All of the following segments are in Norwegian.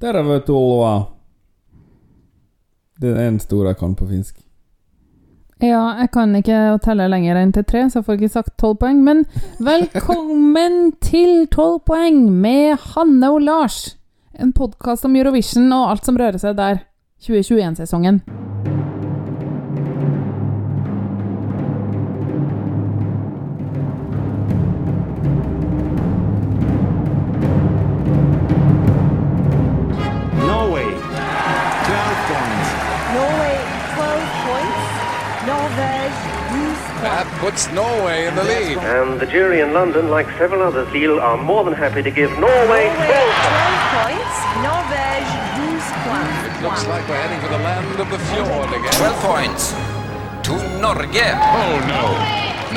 Tervetuloa. Det er en stor jeg kan på finsk. Ja, jeg kan ikke telle lenger enn til tre, så jeg får ikke sagt tolv poeng. Men velkommen til Tolv poeng med Hanne og Lars. En podkast om Eurovision og alt som rører seg der. 2021-sesongen. Puts Norway in the lead. And the jury in London, like several others, Lille, are more than happy to give Norway Norway 12 12 points. Norvège 12 points. It looks like we're heading for the land of the fjord again. 12 points to Norge. Oh no!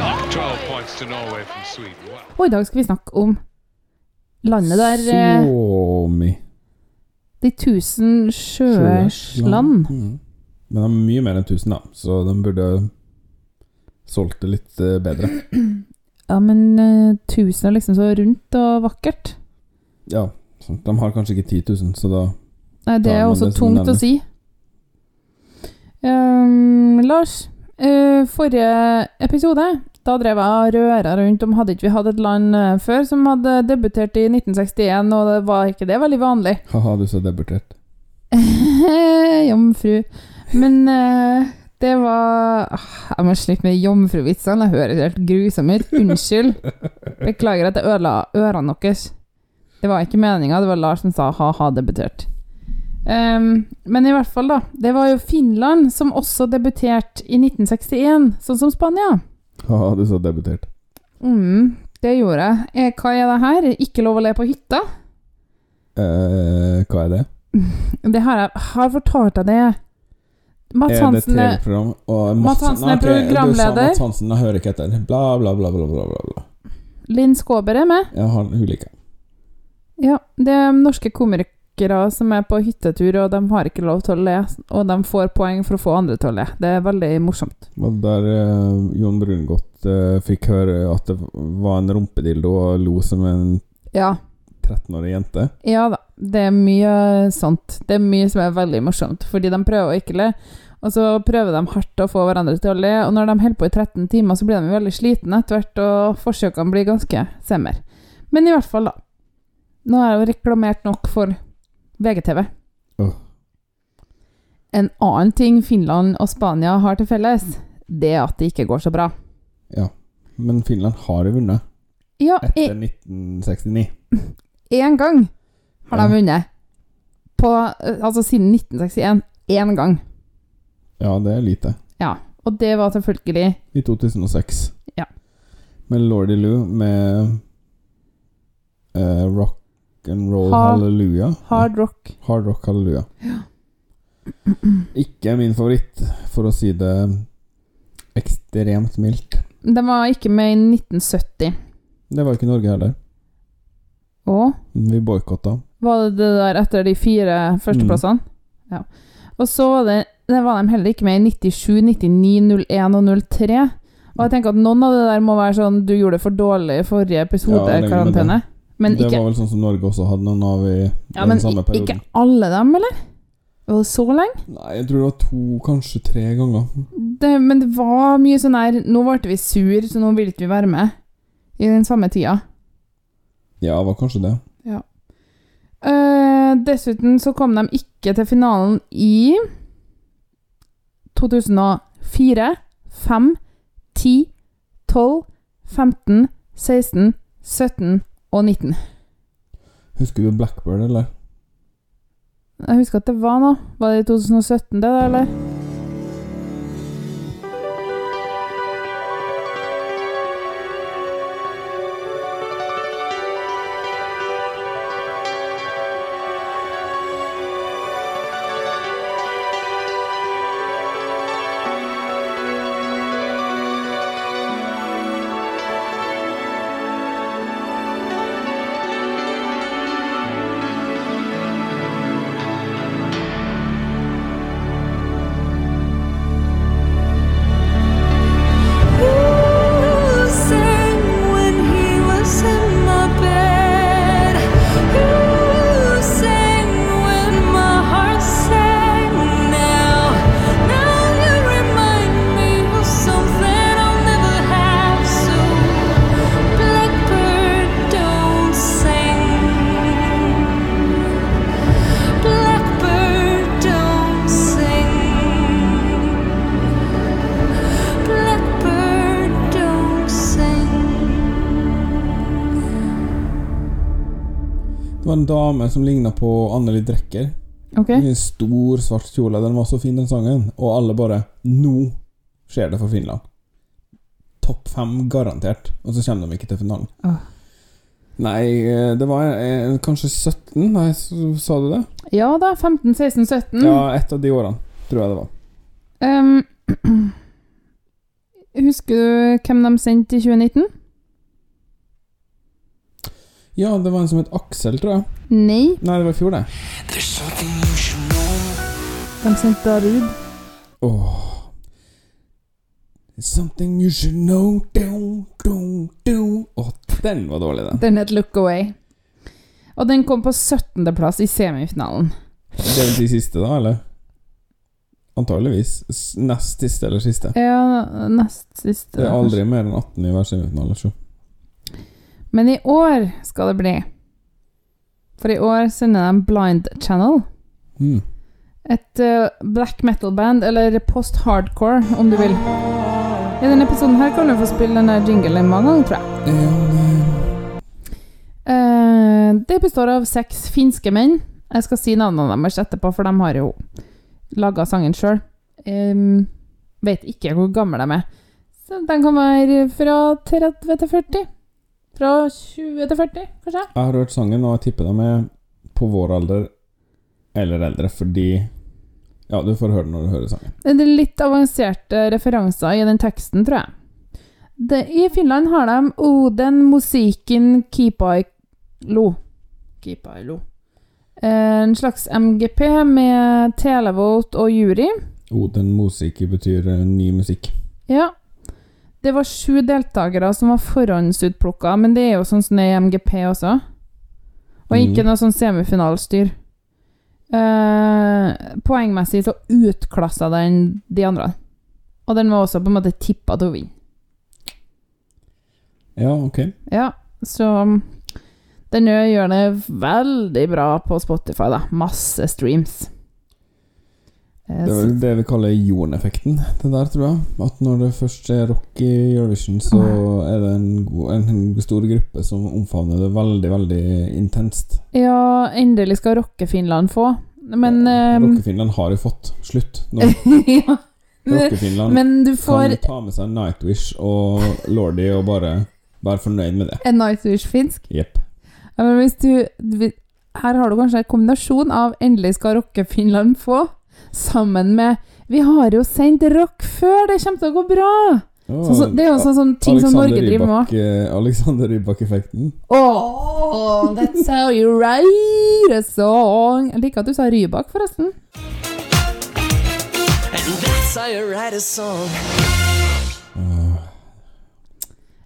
Not 12 points to Norway from Sweden. Wow. Og i dag skal vi snakke om landet der eh, Suomi. De tusen sjøers land. Mm. Men de er mye mer enn tusen, da, så de burde solgt det litt eh, bedre. Ja, men eh, tusen er liksom så rundt og vakkert. Ja, sant. de har kanskje ikke 10 000, så da Nei, det er også det tungt å si. Um, Lars, uh, forrige episode da drev jeg og røra rundt om hadde ikke vi hatt et land før som hadde debutert i 1961, og det var ikke det veldig vanlig. Haha, du så debutert. Jomfru. Men eh, det var ah, Jeg må slutte med jomfruvitsene. Jeg høres helt grusom ut. Unnskyld. Beklager at jeg ødela ørene deres. Det var ikke meninga, det var Lars som sa ha-ha debutert. Um, men i hvert fall, da. Det var jo Finland som også debuterte i 1961, sånn som Spania. Ha-ha, du sa debutert. Mm, det gjorde jeg. Eh, hva er det her? Ikke lov å le på hytta? Eh, hva er det? Det har jeg har fortalt deg det. Mats er det Hansen er TV-program? Og Mats Hansen er programleder. Mats Hansen, jeg hører ikke etter. Bla, bla, bla, bla. bla. Linn Skåber er med. Ja, han, hun liker. Ja, det er norske komikere som er på hyttetur, og de har ikke lov til å le, og de får poeng for å få andre til å le. Det er veldig morsomt. Og der eh, Jon Brungot eh, fikk høre at det var en rumpedildo og lo som en Ja, 13-årig jente. ja da. Det er mye sånt. Det er mye som er veldig morsomt, fordi de prøver å ikke le. Og så prøver de hardt å få hverandre til å le, og når de holder på i 13 timer, så blir de veldig slitne etter hvert, og forsøkene blir ganske semmer. Men i hvert fall, da. Nå har jeg jo reklamert nok for VGTV. Oh. En annen ting Finland og Spania har til felles, det er at det ikke går så bra. Ja. Men Finland har jo vunnet Ja, etter 1969. én gang har de vunnet. På, eh, altså siden 1961. Én gang. Ja, det er lite. Ja. Og det var selvfølgelig I 2006. Ja. Med Lordy Lou med eh, Rock and Roll hard, Hallelujah. hard rock. Hard Rock Hallelujah. Ikke min favoritt, for å si det ekstremt mildt. Den var ikke med i 1970. Det var ikke Norge heller. Og Vi boikotta. var det det der etter de fire førsteplassene? Ja. Og så var det det var de heller ikke med i 97, 99, 01 og 03. Og jeg tenker at noen av det der må være sånn du gjorde det for dårlig i forrige episode, Ja. Men det ikke, var vel sånn som Norge også hadde noen av i ja, den men samme perioden. ikke alle dem, eller? Var det så lenge? Nei, jeg tror det var to, kanskje tre ganger. Det, men det var mye sånn her Nå ble vi sur, så nå ville ikke vi være med. I den samme tida. Ja, det var kanskje det. Eh, dessuten så kom de ikke til finalen i 2004, 5, 10, 12, 15, 16, 17 og 19. Husker du Blackbird, eller? Jeg husker at det var noe. Var det i 2017, det, da, eller? Var en dame som ligna på Anneli Drecker. Okay. I en stor, svart kjole. Den var så fin, den sangen. Og alle bare Nå skjer det for Finland. Topp fem, garantert. Og så kommer de ikke til finalen. Oh. Nei, eh, det var eh, kanskje 17? Nei, sa du det? Ja da, 15, 16, 17. Ja, et av de årene, tror jeg det var. Um, husker du hvem de sendte i 2019? Ja, det var en som het Aksel, tror jeg. Nei, Nei, det var i fjor, det. de sendte Darud. Åh It's something you should know do, do, do. Åh, den var dårlig, den. Den het Look Away. Og den kom på 17. plass i semifinalen. Det er vel de siste, da, eller? Antageligvis. Nest siste eller siste. Ja, nest siste. Det er aldri mer enn 18 i hver semifinale. Så. Men i år skal det bli. For i år sender de Blind Channel. Mm. Et uh, black metal-band, eller post-hardcore, om du vil. I denne episoden her kan du få spille denne jinglen mange ganger, tror jeg. Uh, det består av seks finske menn. Jeg skal si navnene deres etterpå, for de har jo laga sangen sjøl. vet ikke hvor gamle de er. Så den kan være fra 30 til 40. Fra 20 til 40, kanskje. Jeg har hørt sangen, og jeg tipper de er på vår alder eller eldre, fordi Ja, du får høre den når du hører sangen. Det er litt avanserte referanser i den teksten, tror jeg. Det, I Finland har de Oden musikken Kipailo. Kipailo. Eh, En slags MGP med televote og jury. Oden musiki betyr eh, ny musikk. Ja. Det var sju deltakere som var forhåndsutplukka, men det er jo sånn som det er i MGP også. Og ikke Mm. noe sånn semifinalstyr. Eh, poengmessig så utklassa den de andre. Og den var også på en måte tippa til å vinne. Ja, ok. Ja, så um, den gjør det veldig bra på Spotify, da. Masse streams. Det er vel det vi kaller Jon-effekten, det der, tror jeg. At når det først er rock i Eurovision, så er det en, god, en stor gruppe som omfavner det veldig, veldig intenst. Ja, endelig skal Rocke-Finland få. Men ja, Rocke-Finland har jo fått slutt nå. ja. Rocke-Finland får... kan ta med seg Nightwish og Lordy og bare være fornøyd med det. en Nightwish finsk. Jepp. Ja, men hvis du, du Her har du kanskje en kombinasjon av 'endelig skal Rocke-Finland få', sammen med 'vi har jo sendt rock før, det kommer til å gå bra'. Sånn, så, det er jo sånn, sånn ting som Norge driver med òg. eh, Alexander Rybak-effekten. Oh, that's how you write a song. Jeg liker at du sa Rybak, forresten.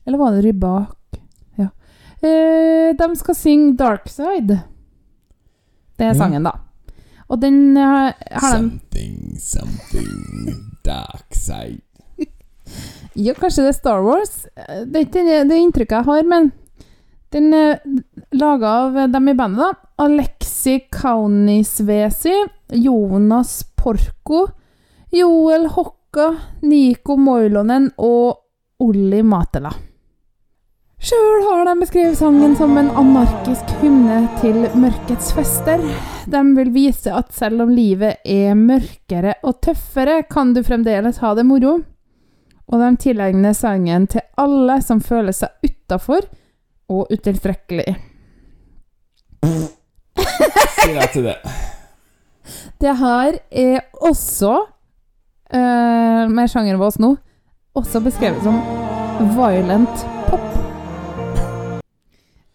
Eller var det Rybak? Ja. Eh, de skal synge Dark Side. Det er Ja. sangen, da. Og den eh, har de Something, something dark side. Ja, kanskje det er Star Wars. Eh, Det er ikke det, inntrykket jeg har, men den er laga av dem i bandet, da. Alexi Kaunisvesi, Jonas Porco, Joel Hokka, Nico Moilonen og Olli Matela. Sjøl har de beskrevet sangen som en anarkisk hymne til mørkets fester. De vil vise at selv om livet er mørkere og tøffere, kan du fremdeles ha det moro. Og de tilegner sangen til alle som føler seg utafor og utilstrekkelig. Si jeg til det. Det her er også, uh, med sjangeren vår nå, også beskrevet som violent.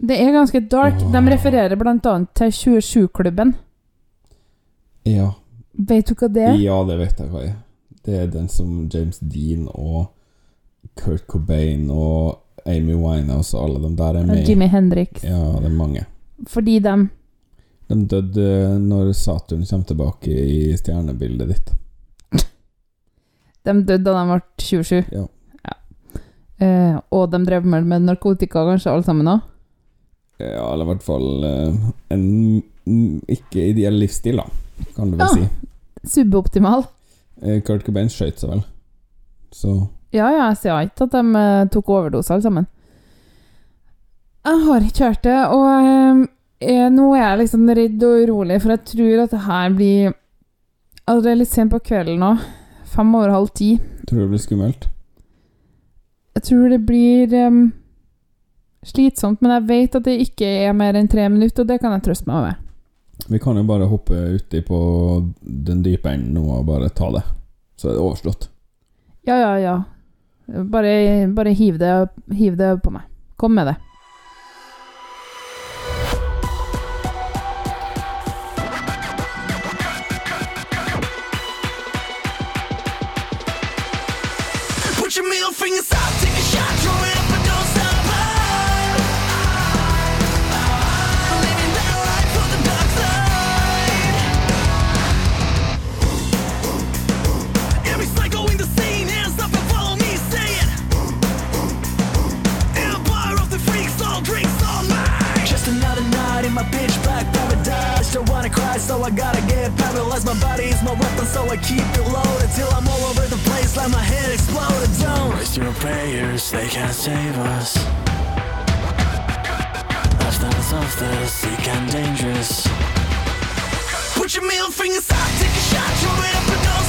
Det er ganske dark. De refererer bl.a. til 27-klubben. Ja. Vet du hva det er? ja, det vet jeg hva er. Det er den som James Dean og Kurt Cobain og Amy Winehouse og alle de der er med i. Jimmy Hendrix. Ja, det er mange. Fordi de De døde når Saturn kommer tilbake i stjernebildet ditt. De døde da de ble 27. Ja. Eh, og de drev med, med narkotika, kanskje, alle sammen òg? Ja, eller i hvert fall eh, en ikke ideell livsstil, da, kan du vel ja. si. Suboptimal. Eh, Kurt Cobain skøyt seg vel. Så Ja, ja, jeg sier ikke at de eh, tok overdose, alle sammen. Jeg har ikke hørt det, og Eh, nå er jeg liksom redd og urolig, for jeg tror at det her blir Altså, det er litt sent på kvelden nå. Fem over halv ti. Tror du det blir skummelt? Jeg tror det blir em, slitsomt, men jeg vet at det ikke er mer enn tre minutter, og det kan jeg trøste meg med. Vi kan jo bare hoppe uti på den dype enden nå og bare ta det. Så er det overstått. Ja, ja, ja. Bare, bare hiv, det, hiv det på meg. Kom med det. Of the sick and dangerous. Put your middle fingers up, take a shot, throw it up and don't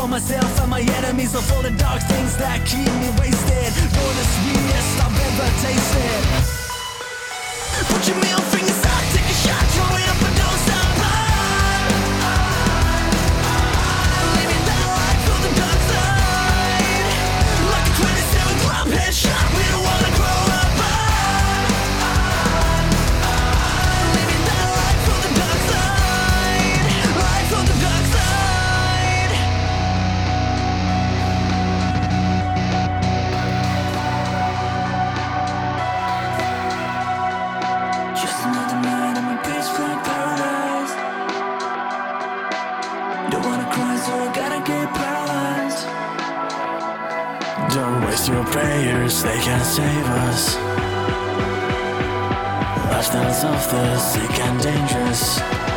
for myself and my enemies, of all the dark things that keep me wasted. For the sweetest I've ever tasted. Put your middle fingers up, take a shot, Lifestyles of the sick and dangerous.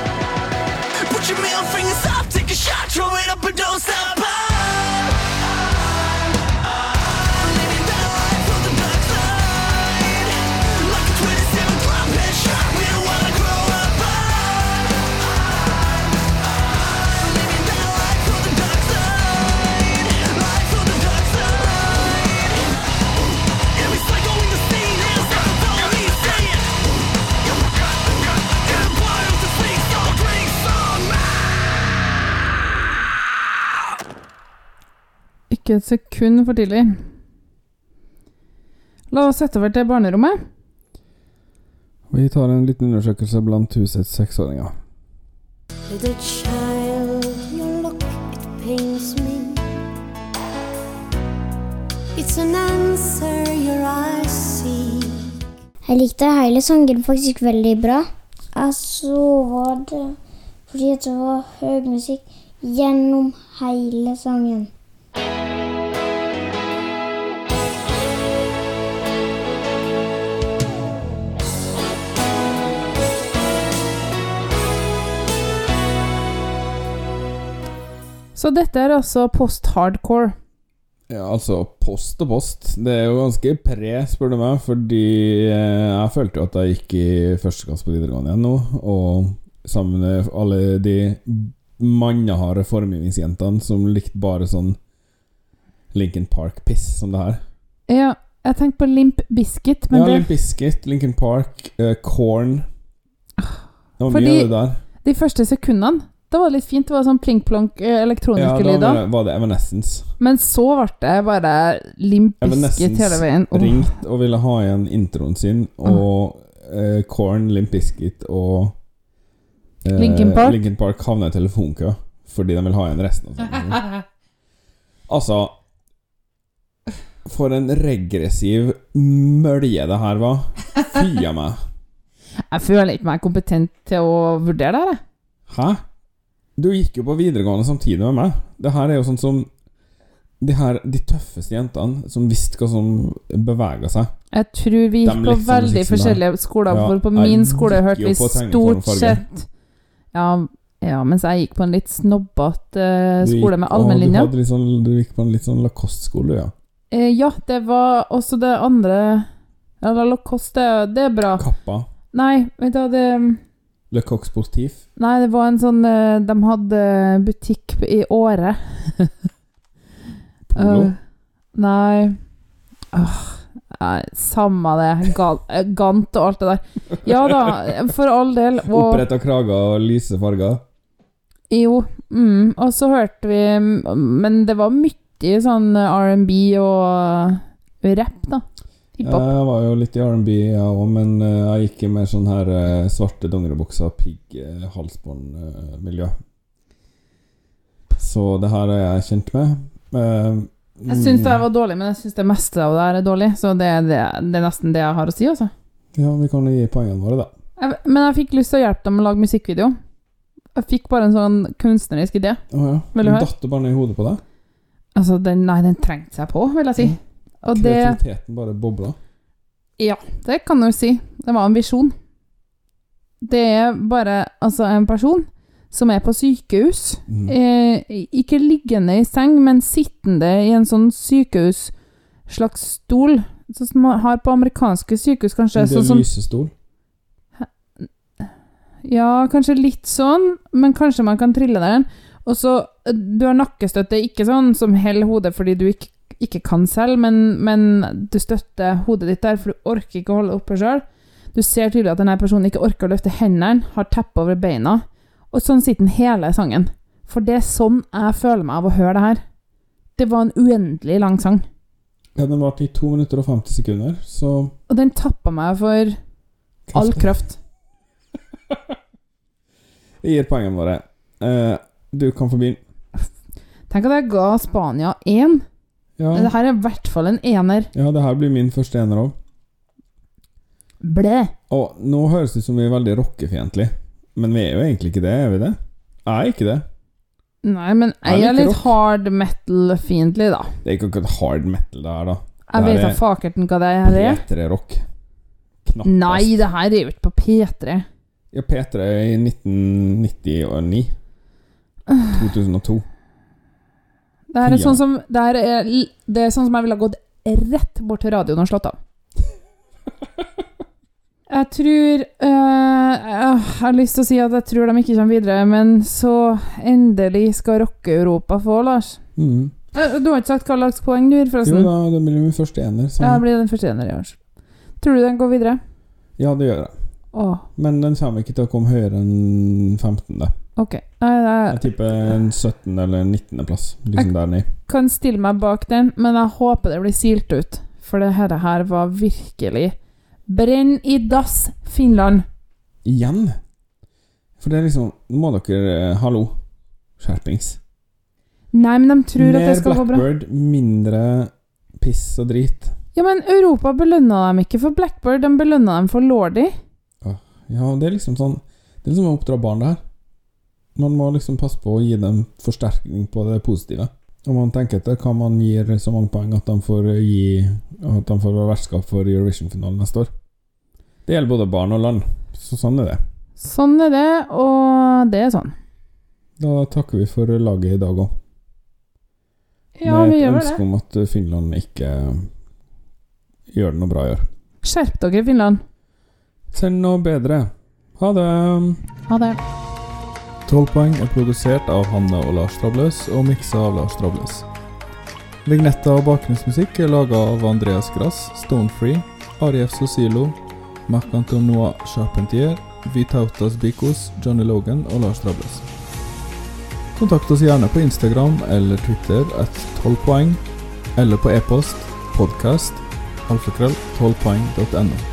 Ikke et sekund for tidlig. La oss sette over til barnerommet. Vi tar en liten undersøkelse blant husets seksåringer. Little child, your look, it pains me. It's an answer your eyes see. Jeg likte hele sangen faktisk veldig bra. Jeg så var det fordi det var høy musikk gjennom hele sangen. Så dette er altså post-hardcore. Ja, altså post og post. Det er jo ganske pre, spør du meg, fordi eh, jeg følte jo at jeg gikk i første klasse på videregående igjen nå, og sammen med alle de manneharde formgivningsjentene som likte bare sånn Lincoln Park-piss som det her. Ja, jeg tenkte på Limp Biscuit, men ja, det, Limp Bizkit, Lincoln Park, uh, Corn Det var Fordi- mye av det der. de første sekundene da var det litt fint. Det var sånn plink-plonk eh, Ja, elektroniske da lyder. var det- var det Evanescence. Men så ble det bare Limp Biscuit hele veien. Åh. ringte og ville ha igjen introen sin, og eh, Korn, Limp Bizkit og eh, Linkin Park. Linkin Park havna i telefonkø fordi de vil ha igjen resten av sangen. altså For en regressiv mølje det her var. Fy a meg. Jeg føler ikke meg kompetent til å vurdere det. Hæ? Du gikk jo på videregående samtidig med meg. Det her er jo sånn som De her, de tøffeste jentene som visste hva som bevega seg. Jeg tror vi gikk på veldig forskjellige skoler, Ja, for på min skole hørte vi stort sett ja, ja, mens jeg gikk på en litt snobbete uh, skole med allmennlinja. Du, sånn, du gikk på en litt sånn Lacoste-skole, ja. Eh, ja, det var også det andre Ja, Lacoste, det, det er bra. Kappa. Nei, vet du hva det Le Coq Sportif. Nei, det var en sånn eh, De hadde butikk i Åre. Polo. Uh, nei uh, nei, Samme det. Eh, Gant og alt det der. Ja da, for all del. Og, Oppretta krager og lyse farger. jo, mm, og så hørte vi Men det var mye sånn R&B og rapp, da. Hiphop. Jeg var jo litt i R&B, jeg òg, men eh, jeg gikk i mer sånn her eh, svarte dongeribukser, pigg, eh, halsbånd-miljø. Så det her er jeg kjent med. Uh, Jeg syns det her var dårlig, men jeg syns det meste av det her er dårlig. Så det, er det, det er nesten det jeg har å si, altså. Ja, vi kan gi poengene våre, da. Jeg, men jeg fikk lyst til å hjelpe dem med å lage musikkvideo. Jeg fikk bare en sånn kunstnerisk idé. Oh, ja. Vil du høre? Datt det bare ned i hodet på deg? Altså, den, nei, den trengte seg på, vil jeg si. Og det Kreativiteten bare bobla? Ja, det kan du si. Det var en visjon. Det er bare altså en person som er på sykehus. Mm. Eh, ikke liggende i seng, men sittende i en sånn sykehus slags stol. Sånn som man har på amerikanske sykehus, kanskje. En Sånn lysestol? Ja, kanskje litt sånn, men kanskje man kan trille der. Og så, eh, Du har nakkestøtte, ikke sånn som holder hodet fordi du ikke, ikke kan selv, men, men du støtter hodet ditt der, for du orker ikke å holde det oppe sjøl. Du ser tydelig at denne personen ikke orker å løfte hendene, har teppe over beina. Og sånn sitter den hele sangen. For det er sånn jeg føler meg av å høre det her. Det var en uendelig lang sang. Ja, den varte i 2 minutter og 50 sekunder, så Og den tappa meg for all kraft. Jeg gir poengene våre. Uh, du kan få begynne. Tenk at jeg ga Spania én. Ja. Det her er i hvert fall en ener. ja, det her blir min første ener òg. Blæ. Og nå høres det ut som vi er veldig rockefiendtlige, men vi er jo egentlig ikke det, er vi det? Jeg er ikke det. Nei, men Jeg jeg er litt rock. hard metal-fiendtlig, da. Det er ikke akkurat hard metal, det her, da. Jeg vet da fakerten hva det her er. P3-rock. Knappast. Nei, det her er jo ikke på P3. Ja, P3 i 1999. 2002. Det er sånn som Det, er, det er sånn som jeg ville ha gått rett bort til radioen og slått av. Jeg tror øh, Jeg har lyst til å si at jeg tror de ikke kommer videre, men så endelig skal rocke-Europa få, Lars. Mm. Eh, Du har ikke sagt hva slags poeng du gir, Jo da, det blir min første ener. Så. Ja, blir den første ener i år. Tror du den går videre? Ja, det gjør jeg. Åh, Men den kommer ikke til å komme høyere enn 15. Ok. Nei, er jeg tipper en 17. eller 19. plass. Liksom der nede. kan stille meg bak den, men jeg håper det blir silt ut. For det her, her var virkelig Brenn i dass, Finland! Igjen? For det er liksom Nå må dere eh, Hallo. Skjerpings. Nei, men de tror at det Mer skal gå bra. Blackbird, mindre piss og drit. Ja, men Europa belønna dem ikke for Blackbird, de belønna dem for Lordy. Ja, det er liksom sånn Det er liksom å oppdra barn, det her. Man må liksom passe på å gi dem forsterkning på det positive. Og man tenker etter hva man gir så mange poeng at de får gi At de får være vertskap for Eurovision-finalen neste år. Det gjelder både barn og land. Så sånn er det. Sånn er det, og det er sånn. Da takker vi for laget i dag òg. Ja, Med vi et gjør ønske det. om at Finland ikke gjør det noe bra i år. Skjerp dere, Finland. Send noe bedre. Ha det. Ha det. 12 poeng er produsert av Hanne og Lars Trabløs og miksa av Lars Trabløs. Vignetta og bakgrunnsmusikk er laga av Andreas Grass, Stonefree, Arief Sosilo, Marc-Antonois Charpentier, Vitautas Bikos, Johnny Logan og Lars Trabløs. Kontakt oss gjerne på Instagram eller Twitter at 12 poeng, eller på e-post podcast alfakrøll 12poeng.no.